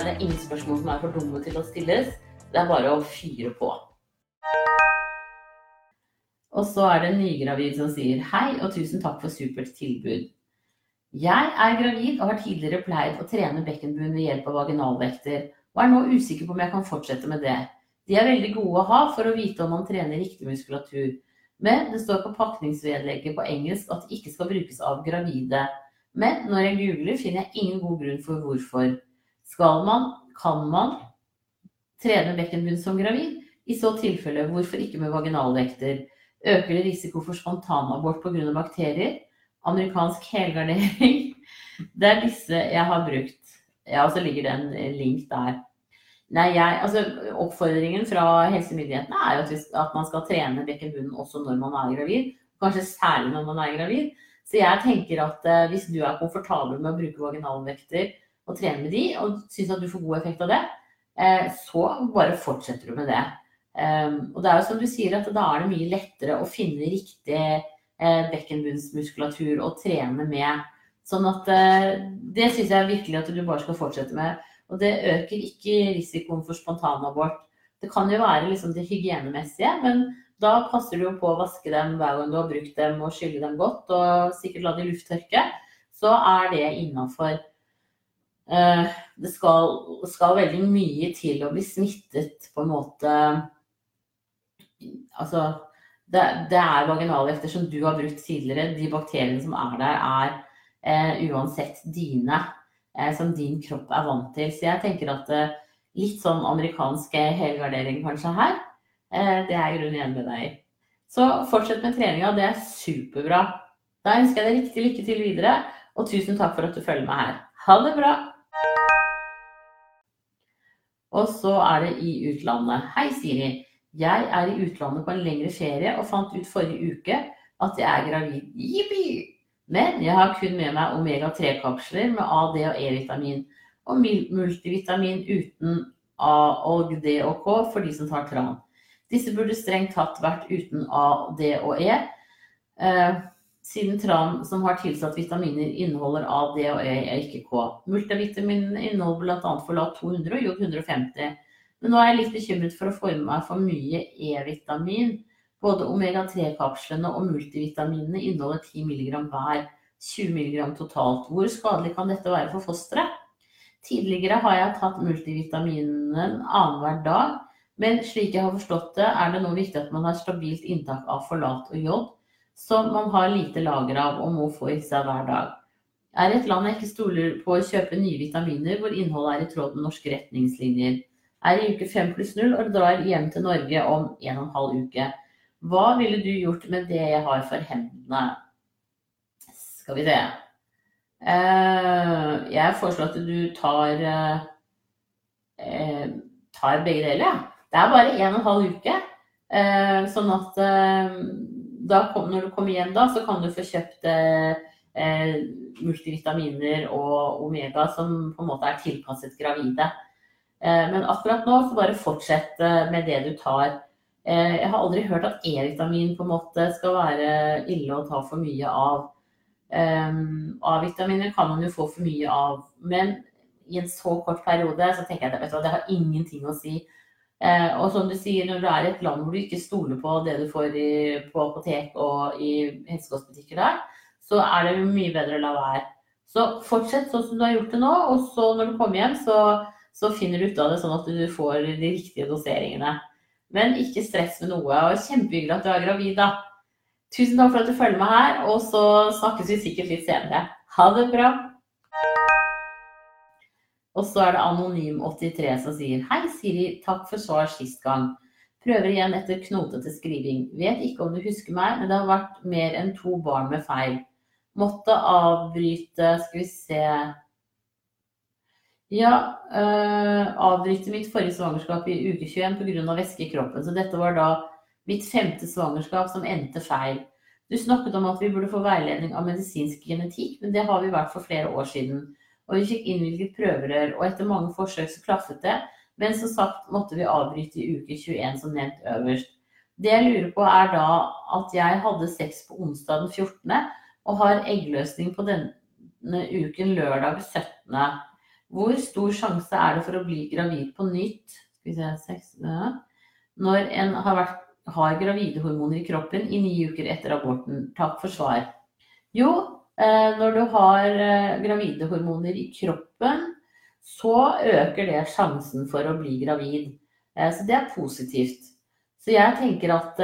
er det ingen spørsmål som er for dumme til å stilles. Det er bare å fyre på. Og så er det en nygravid som sier hei og tusen takk for supert tilbud. Jeg er gravid og har tidligere pleid å trene bekkenbunn ved hjelp av vaginalvekter, og er nå usikker på om jeg kan fortsette med det. De er veldig gode å ha for å vite om man trener riktig muskulatur, men det står på pakningsvedlegget på engelsk at det ikke skal brukes av gravide. Men når jeg googler, finner jeg ingen god grunn for hvorfor. Skal man, kan man, trene bekkenbunn som gravid? I så tilfelle, hvorfor ikke med vaginalvekter? Øker det risiko for spontanabort pga. bakterier? Amerikansk helgardering? Det er disse jeg har brukt. Ja, og så ligger det en link der. Nei, jeg, altså Oppfordringen fra helsemyndighetene er jo at, at man skal trene bekkenbunnen også når man er gravid. Kanskje særlig når man er gravid. Så jeg tenker at eh, hvis du er komfortabel med å bruke vaginalvekter og trene med de, og syns at du får god effekt av det, uh, så bare fortsetter du med det. Um, og det er jo som du sier, at da er det mye lettere å finne riktig uh, bekkenbunnsmuskulatur å trene med. Sånn at det syns jeg virkelig at du bare skal fortsette med. Og det øker ikke risikoen for spontanabort. Det kan jo være liksom det hygienemessige, men da passer du jo på å vaske dem hver gang du har brukt dem og skylle dem godt, og sikkert la de lufttørke. Så er det innafor. Det skal, skal, veldig mye til å bli smittet på en måte Altså, det, det er vaginalvekter som du har brukt tidligere. De bakteriene som er der, er eh, uansett dine. Eh, som din kropp er vant til. Så jeg tenker at eh, litt sånn amerikansk helgardering kanskje her, eh, det er grunnen igjen med deg. Så fortsett med treninga, det er superbra. Da ønsker jeg deg riktig lykke til videre, og tusen takk for at du følger meg her. Ha det bra! Og så er det i utlandet. Hei, Siri. Jeg er i utlandet på en lengre ferie og fant ut forrige uke at jeg er gravid. Jippi! Men jeg har kun med meg omega-3-kapsler med A, D og E-vitamin. Og multivitamin uten A og D og K for de som tar tran. Disse burde strengt tatt vært uten A, D og E. Eh, siden tran som har tilsatt vitaminer inneholder A, D og E, er ikke K. Multivitamin inneholder bl.a. folat 200 og jod 150. Men nå er jeg litt bekymret for å få i meg for mye E-vitamin. Både omega-3-kapslene og multivitaminene inneholder 10 mg hver, 20 mg totalt. Hvor skadelig kan dette være for fosteret? Tidligere har jeg tatt multivitaminen annenhver dag, men slik jeg har forstått det, er det nå viktig at man har stabilt inntak av forlat og jod, som man har lite lager av og må få i seg hver dag. Er et land jeg ikke stoler på å kjøpe nye vitaminer hvor innholdet er i tråd med norske retningslinjer. Er i uke 5 pluss 0 og drar hjem til Norge om 1 12 uke. Hva ville du gjort med det jeg har for hendene? Skal vi se. Eh, jeg foreslår at du tar, eh, tar begge deler, ja. Det er bare en og en halv uke. Eh, sånn at da, når du kommer hjem da, så kan du få kjøpt multivitaminer og omega som på en måte er tilpasset gravide. Men akkurat nå så bare fortsett med det du tar. Eh, jeg har aldri hørt at E-vitamin på en måte skal være ille å ta for mye av. Um, A-vitaminer kan man jo få for mye av, men i en så kort periode så tenker jeg at det har ingenting å si. Uh, og som du sier, når du er i et land hvor du ikke stoler på det du får i, på apotek og i helsekostbutikker der, så er det mye bedre å la være. Så fortsett sånn som du har gjort det nå, og så når du kommer hjem, så, så finner du ut av det sånn at du får de riktige doseringene. Men ikke stress med noe. Og kjempehyggelig at du er gravid, da. Tusen takk for at du følger med her, og så snakkes vi sikkert litt senere. Ha det bra. Og så er det Anonym83 som sier Hei, Siri. Takk for svar sist gang. Prøver igjen etter knotete skriving. Vet ikke om du husker meg, men det har vært mer enn to barn med feil. Måtte avbryte Skal vi se ja, øh, avbryte mitt forrige svangerskap i uke 21 pga. væske i kroppen. Så dette var da Mitt femte svangerskap som endte feil. Du snakket om at vi burde få veiledning av medisinsk genetikk, men det har vi vært for flere år siden. Og vi fikk innvilget prøverør, og etter mange forsøk så klaffet det. Men som sagt måtte vi avbryte i uke 21, som nevnt øverst. Det jeg lurer på er da at jeg hadde sex på onsdag den 14. og har eggløsning på denne uken lørdag 17. Hvor stor sjanse er det for å bli gravid på nytt når en har, vært, har gravide hormoner i kroppen i ni uker etter aborten? Takk for svar. Jo, når du har eh, gravide hormoner i kroppen, så øker det sjansen for å bli gravid. Eh, så det er positivt. Så jeg tenker at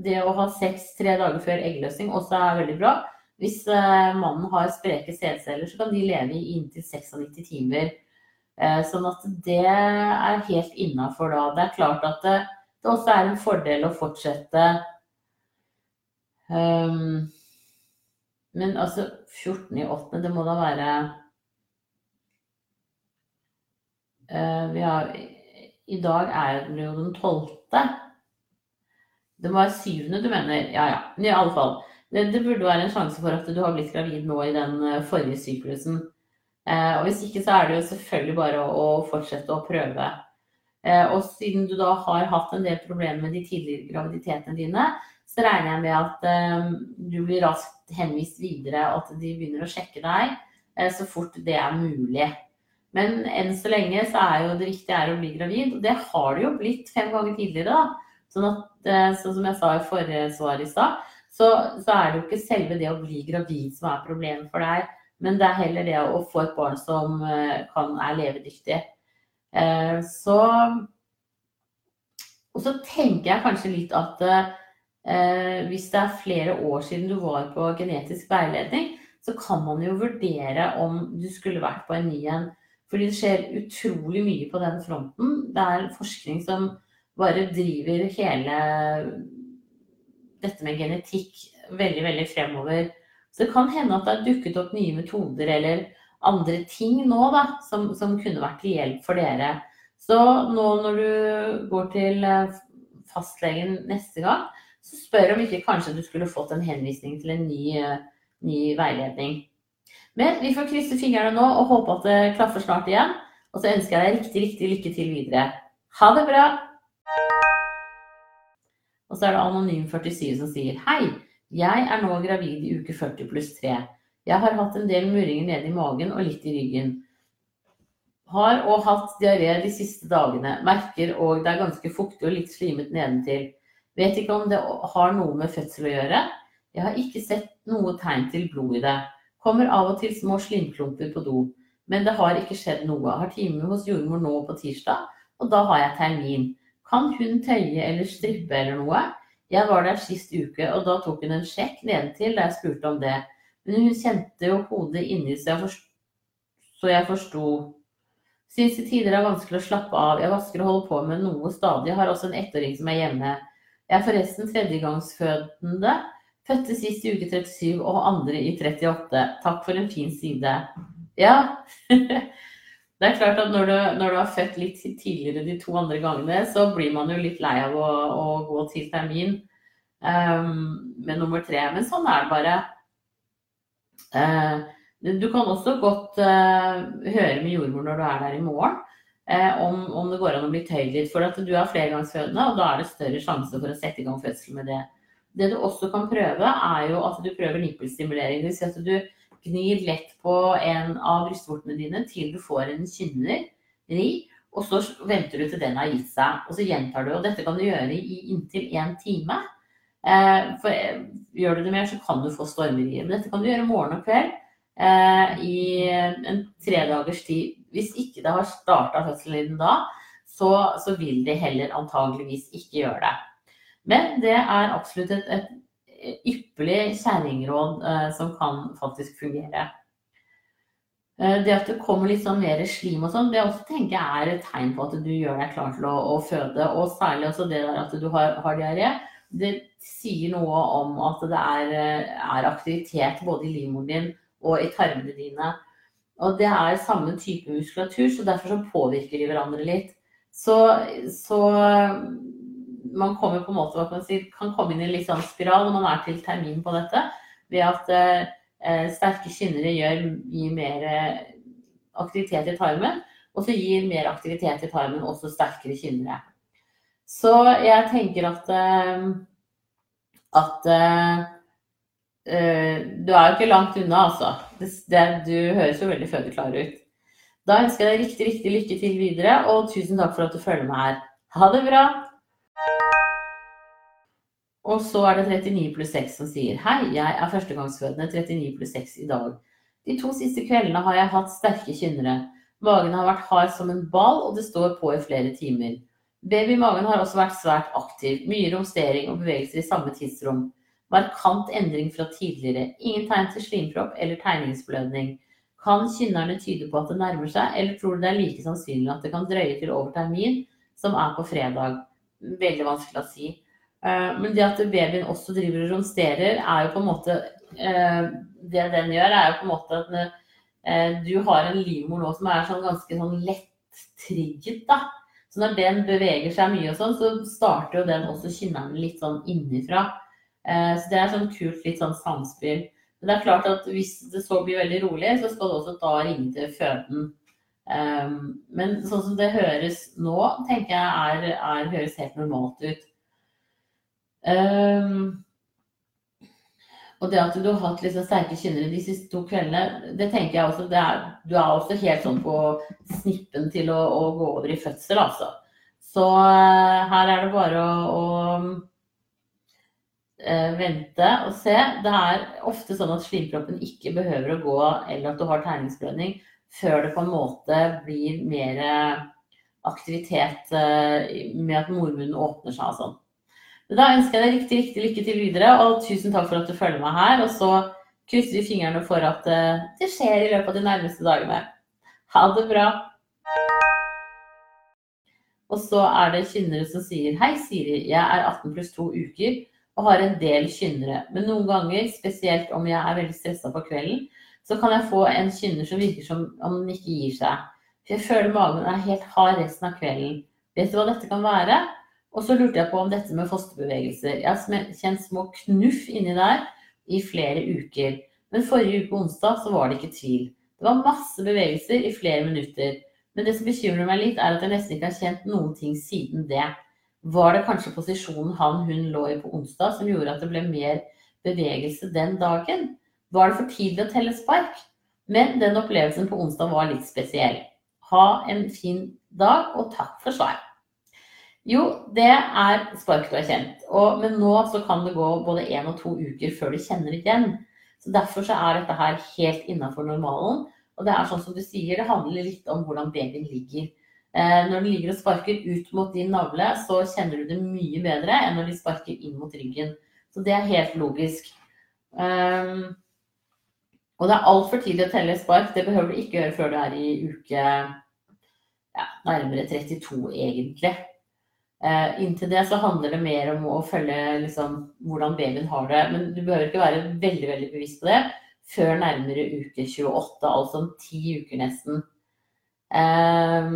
det å ha sex tre dager før eggløsning også er veldig bra. Hvis mannen har spreke sædceller, så kan de leve i inntil 96 timer Eh, sånn at det er helt innafor da. Det er klart at det, også er en fordel å fortsette um, Men altså 14 i 8., det må da være uh, har I dag er det jo den 12. Det må være syvende du mener? Ja ja. I alle fall. Det, det, burde være en sjanse for at du har blitt gravid nå i den eh, forrige syklusen. Uh, og hvis ikke, så er det jo selvfølgelig bare å, å fortsette å prøve. Uh, og siden du da har hatt en del problemer med de tidligere graviditetene dine, så regner jeg med at eh, du blir raskt henvist videre, og at de begynner å sjekke deg så fort det er mulig. Men enn så lenge så er jo det viktige er å bli gravid, og det har du jo blitt fem ganger tidligere. da. Sånn at, sånn som jeg sa i forrige svar i stad, så, så, er det jo ikke selve det å bli gravid som er problemet for deg. Men det er heller det å få et barn som eh, kan, er levedyktig. Eh, så Og så tenker jeg kanskje litt at eh, hvis det er flere år siden du var på genetisk veiledning, så kan man jo vurdere om du skulle vært på en ny en. Fordi det skjer utrolig mye på den fronten. Det er forskning som bare driver hele dette med genetikk veldig, veldig fremover. Så det kan hende at det har dukket opp nye metoder eller andre ting nå da, som, som kunne vært til hjelp for dere. Så nå når du går til eh, fastlegen neste gang, så spør om ikke kanskje du skulle fått en henvisning til en ny, eh, ny veiledning. Men vi får krysse fingrene nå og håpe at det klaffer snart igjen. Og så ønsker jeg deg riktig, riktig lykke til videre. Ha det bra! Og så er det Anonym47 som sier hei. Jeg er nå gravid i uke 40 pluss 3. Jeg har hatt en del murringer nede i magen og litt i ryggen. Har og hatt diaré de siste dagene. Merker og det er ganske fuktig og litt slimet nedentil. Vet ikke om det har noe med fødsel å gjøre. Jeg har ikke sett noe tegn til blod i det. Kommer av og til små slimklumper på do. Men det har ikke skjedd noe. Har time hos jordmor nå på tirsdag, og da har jeg termin. Kan hun tøye eller strippe eller noe? Jeg var der sist uke, og da tok hun en sjekk nedentil da jeg spurte om det. Men hun kjente jo hodet inni, så jeg, forsto, så jeg forsto. Syns til tider er vanskelig å slappe av. Jeg vasker og holder på med noe stadig. Jeg har også en ettåring som er hjemme. Jeg er forresten tredjegangsfødende. Fødte sist i uke 37 og andre i 38. Takk for en fin side. Ja. Det er klart at når du, når du, har født litt tidligere de to andre gangene, så blir man jo litt lei av å, å gå til termin um, med nummer tre. Men sånn er det bare. Uh, du kan også godt uh, høre med jordmor når du er der i morgen, uh, om, om, det går an å bli tøyd litt. For at du er flergangsfødende, og da er det større sjanse for å sette i gang fødsel med det. Det du også kan prøve, er jo at du prøver nippelstimulering. Det vil si at du gnir lett på en av brystvortene dine til du får en kynneri. Og så venter du til den har gitt seg. Og så gjentar du. Og dette kan du gjøre i inntil én time. Eh, for eh, gjør du det mer, så kan du få stormerier. Men dette kan du gjøre morgen og kveld eh, i en tre dagers tid. Hvis ikke det har starta fødselen da, så, så, vil de heller antageligvis ikke gjøre det. Men det er absolutt et, et ypperlig kjerringråd eh, som kan faktisk fungere. Eh, det at det kommer litt sånn mer slim og sånn, det også tenker jeg er et tegn på at du gjør deg klar til å, å føde. Og særlig også det der at du har, har diaré. Det sier noe om at det er, eh, er aktivitet både i livmoren din og i tarmene dine. Og det er samme type muskulatur, så derfor så påvirker de hverandre litt. Så, så man kommer på en måte, hva kan, si, kan komme inn i en litt sånn spiral når man er til termin på dette, ved at eh, sterke kynnere gjør, gir mer eh, aktivitet i tarmen, og så gir mer aktivitet i tarmen også sterkere kynnere. Så jeg tenker at eh, at eh, du er jo ikke langt unna, altså. Det, det, du høres jo veldig fødeklar ut. Da ønsker jeg deg riktig, riktig lykke til videre, og tusen takk for at du følger med her. Ha det bra! Og så er det 39 pluss 6 som sier Hei, jeg er førstegangsfødende 39 pluss 6 i dag. De to siste kveldene har jeg hatt sterke kynnere. Magen har vært hard som en ball, og det står på i flere timer. Baby-magen har også vært svært aktiv. Mye romstering og bevegelser i samme tidsrom. Markant endring fra tidligere. Ingen tegn til slimpropp eller tegningsblødning. Kan kynnerne tyde på at det nærmer seg, eller tror du det er like sannsynlig at det kan drøye til over termin, som er på fredag? Veldig vanskelig å si. Eh, men det at babyen også driver og romsterer, er jo på en måte eh, Det den gjør, er jo på en måte at eh, du har en livmor nå som er sånn ganske sånn lett trigget, da. Så når den beveger seg mye og sånn, så starter jo den også kynnerne litt sånn innifra. Så det er sånn kult litt sånn samspill. Men det er klart at hvis det så blir veldig rolig, så skal du også da ringe til føden. Men sånn som det høres nå, tenker jeg er, er høres helt normalt ut. Um, og det at du har hatt liksom sterke kynnere de siste to kveldene, det tenker jeg også er, Du er også helt sånn på snippen til å, å gå over i fødsel, altså. Så uh, her er det bare å, å vente og se. Det er ofte sånn at slimproppen ikke behøver å gå, eller at du har tegningsblødning, før det på en måte blir mer aktivitet uh, med at mormunnen åpner seg og sånn. Da ønsker jeg deg riktig, riktig lykke til videre, og tusen takk for at du følger meg her. Og så krysser vi fingrene for at eh, det skjer i løpet av de nærmeste dagene. Ha det bra. Og så er det kynnere som sier Hei, Siri. Jeg er 18 pluss 2 uker og har en del kynnere. Men noen ganger, spesielt om jeg er veldig stressa på kvelden, så kan jeg få en kynner som virker som om den ikke gir seg. For jeg føler magen er helt hard resten av kvelden. Vet du hva dette kan være? Og så lurte jeg på om dette med fosterbevegelser. Jeg har kjent små knuff inni der i flere uker. Men forrige uke onsdag så var det ikke tvil. Det var masse bevegelser i flere minutter. Men det som bekymrer meg litt, er at jeg nesten ikke har kjent noen ting siden det. Var det kanskje posisjonen han hun lå i på onsdag som gjorde at det ble mer bevegelse den dagen? Var det for tidlig å telle spark? Men den opplevelsen på onsdag var litt spesiell. Ha en fin dag, og takk for svar. Jo, det er spark du har kjent. Og, men nå så kan det gå både én og to uker før du kjenner igjen. Så Derfor så er dette her helt innafor normalen. Og det er sånn som du sier, det handler litt om hvordan babyen ligger. Eh, når den ligger og sparker ut mot din navle, så kjenner du det mye bedre enn når de sparker inn mot ryggen. Så det er helt logisk. Um, og det er altfor tidlig å telle spark. Det behøver du ikke gjøre før du er i uke ja, nærmere 32, egentlig. Uh, inntil det så handler det mer om å følge liksom, hvordan babyen har det. Men du behøver ikke være veldig veldig bevisst på det før nærmere uke 28, altså om ti uker nesten. Eh,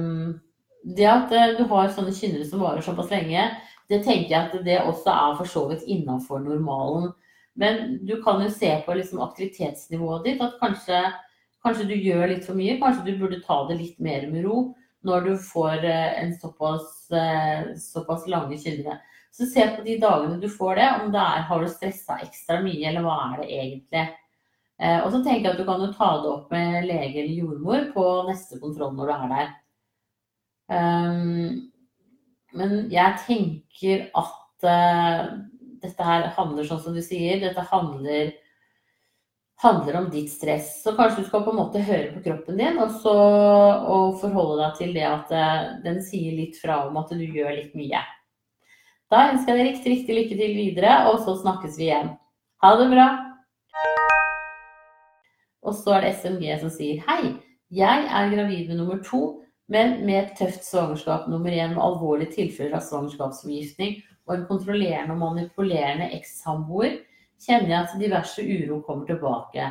det at eh, du har sånne kynnere som varer såpass lenge, det tenker jeg at det også er for så vidt innafor normalen. Men du kan jo se på liksom, aktivitetsnivået ditt at kanskje, kanskje du gjør litt for mye. Kanskje du burde ta det litt mer med ro når du får eh, en såpass, eh, såpass lange kynnere. Så se på de dagene du får det, om det er, har du stressa ekstra mye, eller hva er det egentlig. Og så tenker jeg at du kan jo ta det opp med lege eller jordmor på neste kontroll når du er der. Um, men jeg tenker at uh, dette her handler sånn som du sier, dette handler handler om ditt stress. Så kanskje du skal på en måte høre på kroppen din og, så, og forholde deg til det at eh, den sier litt fra om at du gjør litt mye. Da ønsker jeg deg riktig, riktig lykke til videre, og så snakkes vi igjen. Ha det bra! Og så er det SMG som sier hei, jeg er gravid med nummer to, men med et tøft svangerskap nummer én med alvorlige tilfeller av svangerskapsforgiftning og en kontrollerende og manipulerende ekssamboer kjenner jeg at diverse uro kommer tilbake.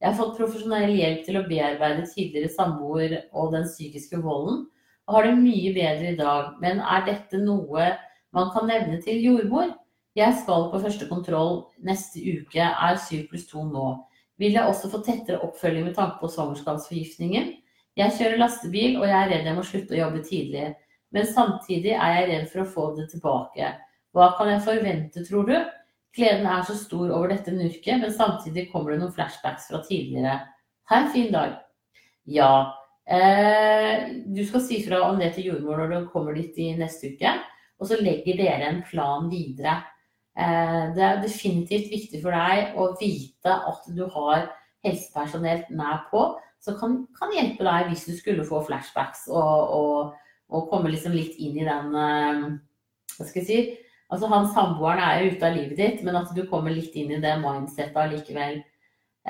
Jeg har fått profesjonell hjelp til å bearbeide tidligere samboer og den psykiske volden, og har det mye bedre i dag. Men er dette noe man kan nevne til jordmor. Jeg skal på første kontroll neste uke, er 7 pluss 2 nå. Vil jeg også få tettere oppfølging med tanke på svangerskapsforgiftningen? Jeg kjører lastebil, og jeg er redd jeg må slutte å jobbe tidlig. Men samtidig er jeg redd for å få det tilbake. Hva kan jeg forvente, tror du? Gleden er så stor over dette nurket, men samtidig kommer det noen flashbacks fra tidligere. Ha en fin dag. Ja. Eh, du skal si fra om det til jordmor når du kommer dit i neste uke. Og så legger dere en plan videre. Eh, det er definitivt viktig for deg å vite at du har helsepersonell nær på som kan, kan, hjelpe deg hvis du skulle få flashbacks og, og, og komme liksom litt inn i den eh, Hva skal jeg si Altså han samboeren er jo ute av livet ditt, men at du kommer litt inn i det mindsettet allikevel.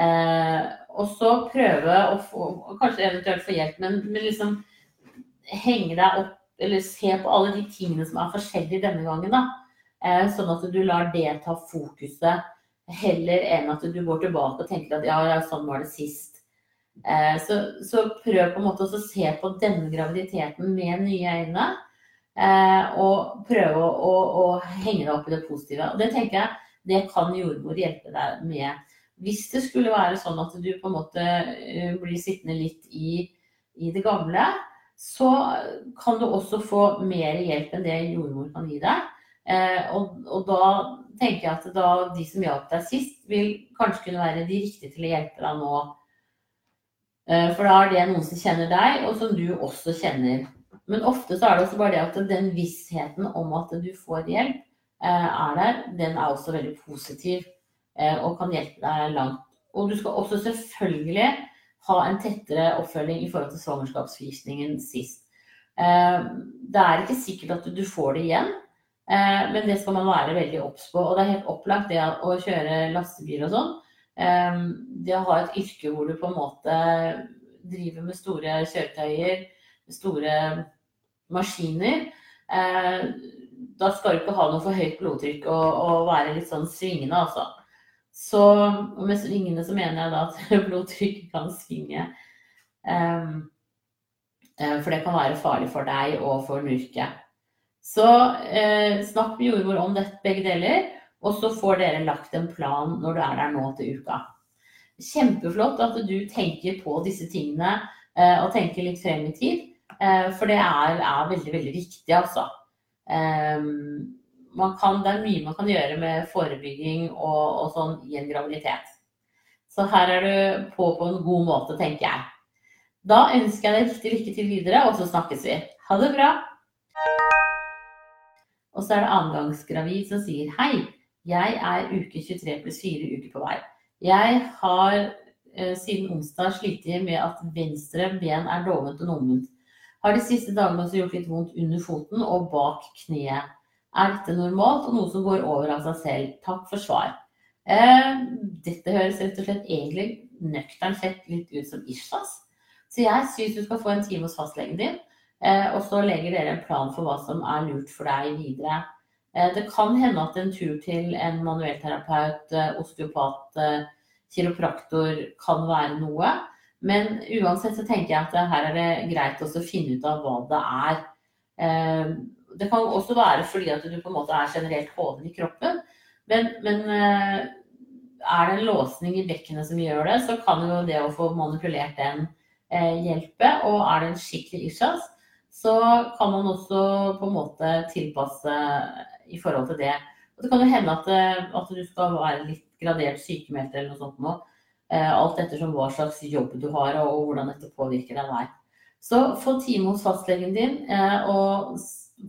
Eh, og så prøve å få Kanskje eventuelt få hjelp, men, men liksom henge deg opp eller se på alle de tingene som er forskjellige denne gangen. da. Eh, sånn at du lar det ta fokuset, heller enn at du går tilbake og tenker at ja, ja sånn var det sist. Eh, så, så, prøv på en måte å se på denne graviditeten med nye øyne. Eh, og prøve å, å, å henge deg opp i det positive. Og det tenker jeg det kan jordmor hjelpe deg med. Hvis det skulle være sånn at du på en måte blir sittende litt i, i det gamle, så kan du også få mer hjelp enn det jordmor kan gi deg. Eh, og, og, da tenker jeg at da, de som hjalp deg sist, vil kanskje kunne være de riktige til å hjelpe deg nå. Eh, for da er det noen som kjenner deg, og som du også kjenner. Men ofte så er det også bare det at den vissheten om at du får hjelp, eh, er der. Den er også veldig positiv eh, og kan hjelpe deg langt. Og du skal også selvfølgelig ha en tettere oppfølging i forhold til svangerskapsforgiftningen sist. Det er ikke sikkert at du får det igjen, men det skal man være veldig obs på. Og det er helt opplagt det å kjøre lastebil og sånn. Eh, det å ha et yrke hvor du på en måte driver med store kjøretøyer, store maskiner. Da skal du ikke ha noe for høyt blodtrykk og, og være litt sånn svingende, altså. Så med svingende så mener jeg da at blodtrykket kan svinge. Um, for det kan være farlig for deg og for nurket. Så eh, snakk med jordmor om dette, begge deler, og så får dere lagt en plan når du er der nå til uka. Kjempeflott at du tenker på disse tingene eh, og tenker litt frem i tid, eh, for det er, er, veldig, veldig viktig, altså. Um, kan, det er mye man kan gjøre med forebygging og, og, sånn i en graviditet. Så her er du på på en god måte, tenker jeg. Da ønsker jeg deg riktig lykke til videre, og så snakkes vi. Ha det bra! Og så er det annengangsgravid som sier hei, jeg er uke 23 pluss 4 uker på vei. Jeg har eh, siden onsdag slitt med at venstre ben er dovent og numment. Har de siste dagene også gjort litt vondt under foten og bak kneet. Er dette normalt og noe som går over av seg selv? Takk for svar. Eh, dette høres rett og slett egentlig nøkternt sett litt ut som Ishas. Så jeg syns du skal få en time hos fastlegen din, eh, og så legger dere en plan for hva som er lurt for deg videre. Eh, det kan hende at en tur til en manuellterapeut, eh, osteopat, eh, kiropraktor kan være noe. Men uansett så tenker jeg at her er det greit å finne ut av hva det er. Det kan også være fordi at du på en måte er generelt hoven i kroppen. Men, men, er det en låsning i bekkenet som gjør det, så kan jo det å få manipulert den hjelpe. Og er det en skikkelig ischias, så kan man også på en måte tilpasse i forhold til det. Og det kan jo hende at, eh, at du skal være litt gradert sykemeldt eller noe sånt nå. Alt ettersom hva slags jobb du har og hvordan dette påvirker deg der. Så få time hos fastlegen din og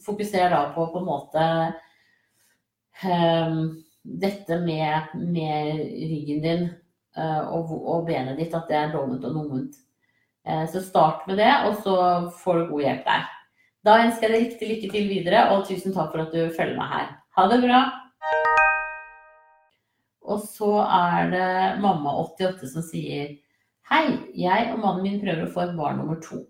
fokuser da på på en måte um, dette med, med, ryggen din og, og, benet ditt, at det er dovent og. Uh, så start med det, og så får du god hjelp der. Da ønsker jeg deg riktig lykke til videre, og tusen takk for at du følger meg her. Ha det bra! Og så er det mamma88 som sier Hei, jeg og mannen min prøver å få et barn nummer to.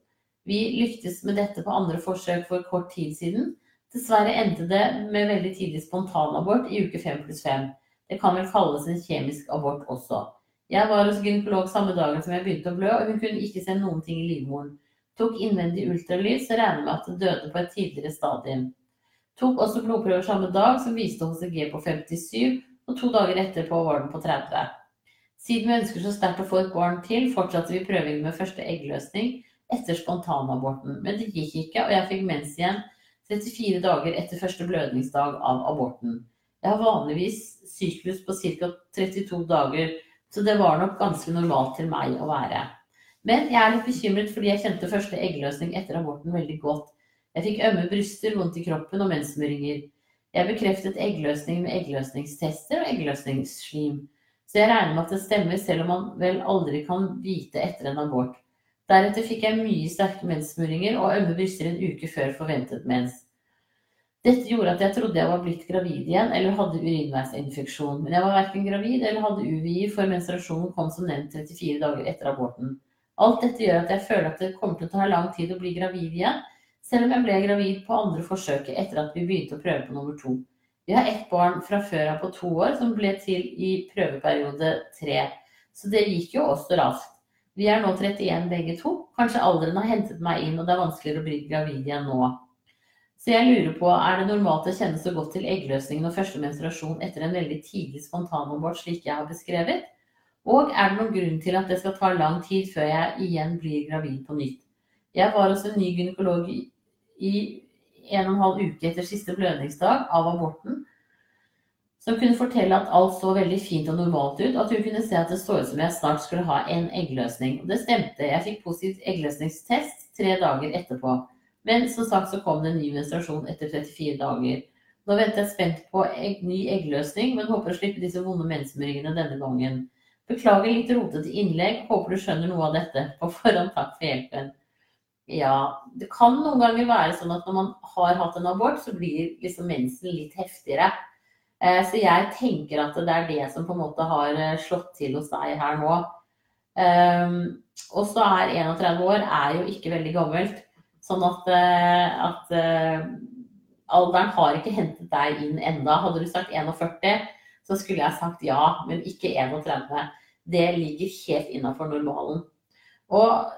Vi lyktes med dette på andre forsøk for kort tid siden. Dessverre endte det med veldig tidlig spontanabort i uke 5 pluss 5. Det kan vel kalles en kjemisk abort også. Jeg var hos gynekolog samme dagen som jeg begynte å blø, og hun kunne ikke se noen ting i livmoren. Tok innvendig ultralyd, så regner med at det døde på et tidligere stadium. Tok også blodprøver samme dag, som viste HCG på 57, og to dager etterpå var den på 30. Siden vi ønsker så sterkt å få et barn til, fortsatte vi prøvingen med første eggløsning etter spontanaborten. Men det gikk ikke, og jeg fikk mens igjen 34 dager etter første blødningsdag av aborten. Jeg har vanligvis syklus på ca. 32 dager, så det var nok ganske normalt til meg å være. Men jeg er litt bekymret fordi jeg kjente første eggløsning etter aborten veldig godt. Jeg fikk ømme bryster, vondt i kroppen og mensmøringer. Jeg bekreftet eggløsning med eggløsningstester og eggløsningsslim. Så jeg regner med at det stemmer, selv om man vel aldri kan vite etter en abort. Deretter fikk jeg mye sterke menssmuringer og ømme bryster en uke før forventet mens. Dette gjorde at jeg trodde jeg var blitt gravid igjen eller hadde urinveisinfeksjon. Men jeg var verken gravid eller hadde UVI, for menstruasjonen kom som nevnt 34 dager etter aborten. Alt dette gjør at jeg føler at det kommer til å ta lang tid å bli gravid igjen, selv om jeg ble gravid på andre forsøket etter at vi begynte å prøve på nummer to. Vi har ett barn fra før av på to år som ble til i prøveperiode tre, så det gikk jo også raskt. Vi er nå 31 begge to. Kanskje alderen har hentet meg inn, og det er vanskeligere å bli gravid igjen nå. Så jeg lurer på, er det normalt å kjenne så godt til eggløsningen og første menstruasjon etter en veldig tidlig spontanabort slik jeg har beskrevet? Og er det noen grunn til at det skal ta lang tid før jeg igjen blir gravid på nytt? Jeg var hos en ny gynekolog i en og en halv uke etter siste blødningsdag av aborten, som kunne fortelle at alt så veldig fint og normalt ut, at hun kunne se at det så ut som jeg snart skulle ha en eggløsning. Og det stemte. Jeg fikk positiv eggløsningstest tre dager etterpå. Men som sagt så kom det en ny menstruasjon etter 34 dager. Nå venter jeg spent på egg, ny eggløsning, men håper å slippe disse vonde mensmøringene denne gangen. Beklager litt rotete innlegg, håper du skjønner noe av dette. På forhånd takk for hjelpen. Ja, det kan noen ganger være sånn at når man har hatt en abort, så blir liksom mensen litt heftigere. Eh, så jeg tenker at det er det som på en måte har eh, slått til hos deg her nå. Ehm, og så er 31 år er jo ikke veldig gammelt. Sånn at, eh, at alderen har ikke hentet deg inn enda. Hadde du sagt 41, så skulle jeg sagt ja, men ikke 31. Det ligger helt innafor normalen. Og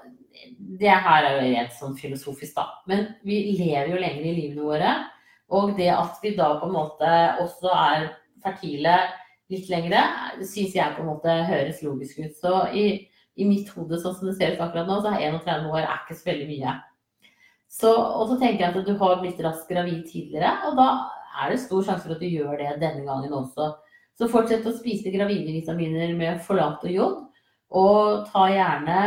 det her er jo rent sånn filosofisk, da. Men vi lever jo lenger i livene våre. Og det at vi da på en måte også er fertile litt lengre, syns jeg på en måte høres logisk ut. Så i, i mitt hode, sånn som det ser ut akkurat nå, så er 31 år er ikke så veldig mye. Så, og så tenker jeg at du har blitt raskt gravid tidligere, og da er det stor sjanse for at du gjør det denne gangen også. Så fortsett å spise gravide vitaminer med folat og jod, og ta gjerne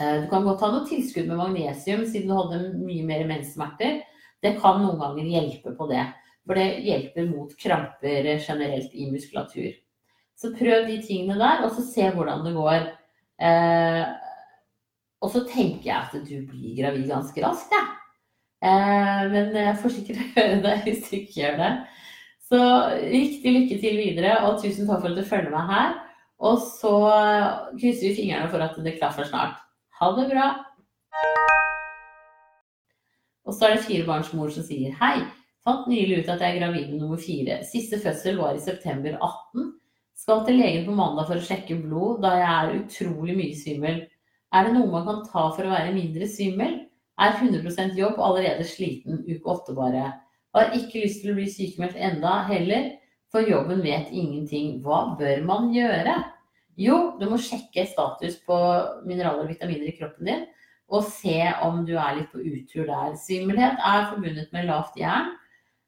eh, Du kan godt ta noe tilskudd med magnesium siden du hadde mye mer menssmerter. Det kan noen ganger hjelpe på det. For det hjelper mot kramper generelt i muskulatur. Så prøv de tingene der, og så se hvordan det går. Eh, og så tenker jeg at du blir gravid ganske raskt, jeg. Ja. Eh, men jeg får sikkert høre det hvis du ikke gjør det. Så riktig lykke til videre, og tusen takk for at du følger meg her. Og så krysser vi fingrene for at det klaffer snart. Ha det bra. Og så er det firebarnsmor som sier hei. Fant nylig ut at jeg er gravid med nummer fire. Siste fødsel var i september 18. Skal til legen på mandag for å sjekke blod, da jeg er utrolig mye svimmel. Er det noe man kan ta for å være mindre svimmel? Er 100% jobb allerede sliten uke åtte bare. Har ikke lyst til å bli sykemeldt enda heller, for jobben vet ingenting. Hva bør man gjøre? Jo, du må sjekke status på mineraler og vitaminer i kroppen din og se om du er litt på utur der. Svimmelhet er forbundet med lavt jern.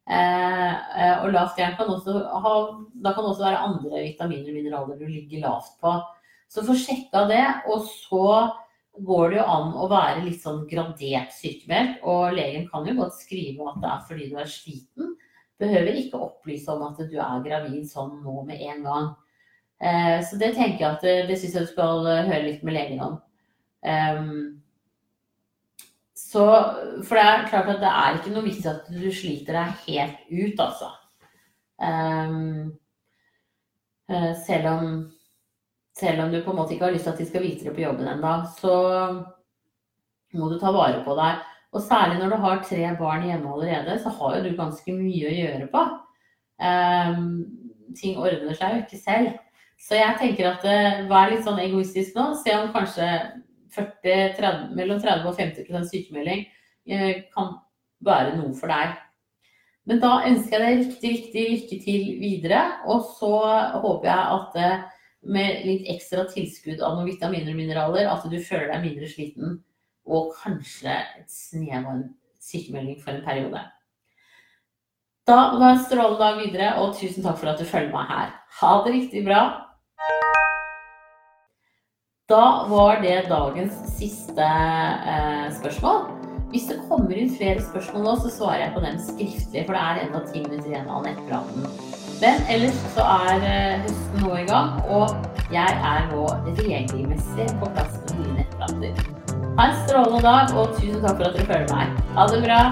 Eh, eh, og lavt jern kan også ha Da kan også være andre vitaminer og mineraler du ligger lavt på. Så få sjekka det, og så går det jo an å være litt sånn gradert sykemeldt. Og legen kan jo godt skrive at det er fordi du er sliten. Behøver ikke opplyse om at du er gravid sånn nå med en gang. Eh, så det tenker jeg at det, det syns jeg du skal høre litt med legen om. Um, så, for det er klart at det er ikke noe vits at du sliter deg helt ut, altså. Um, selv, om, selv om du på en måte ikke har lyst til at de skal vite det på jobben ennå, så må du ta vare på deg. Og særlig når du har tre barn hjemme allerede, så har jo du ganske mye å gjøre på. Um, ting ordner seg jo ikke selv. Så jeg tenker at uh, vær litt sånn egoistisk nå. Se om kanskje 40, 30, mellom 30 og 50 sykemelding eh, kan være noe for deg. Men da ønsker jeg deg riktig, riktig lykke til videre. Og så håper jeg at eh, med litt ekstra tilskudd av noen vitaminer og mineraler, at du føler deg mindre sliten. Og kanskje et snev av en sykemelding for en periode. Da ha en strålende dag videre, og tusen takk for at du følger meg her. Ha det riktig bra. Da var det dagens siste eh, spørsmål. Hvis det kommer inn flere spørsmål nå, så svarer jeg på dem skriftlig, for det er enda ti minutter igjen av nettpraten. Men ellers så er eh, høsten nå i gang, og jeg er nå regelmessig på plass med mine nettplater. Ha en strålende dag, og tusen takk for at dere følger meg. Ha det bra!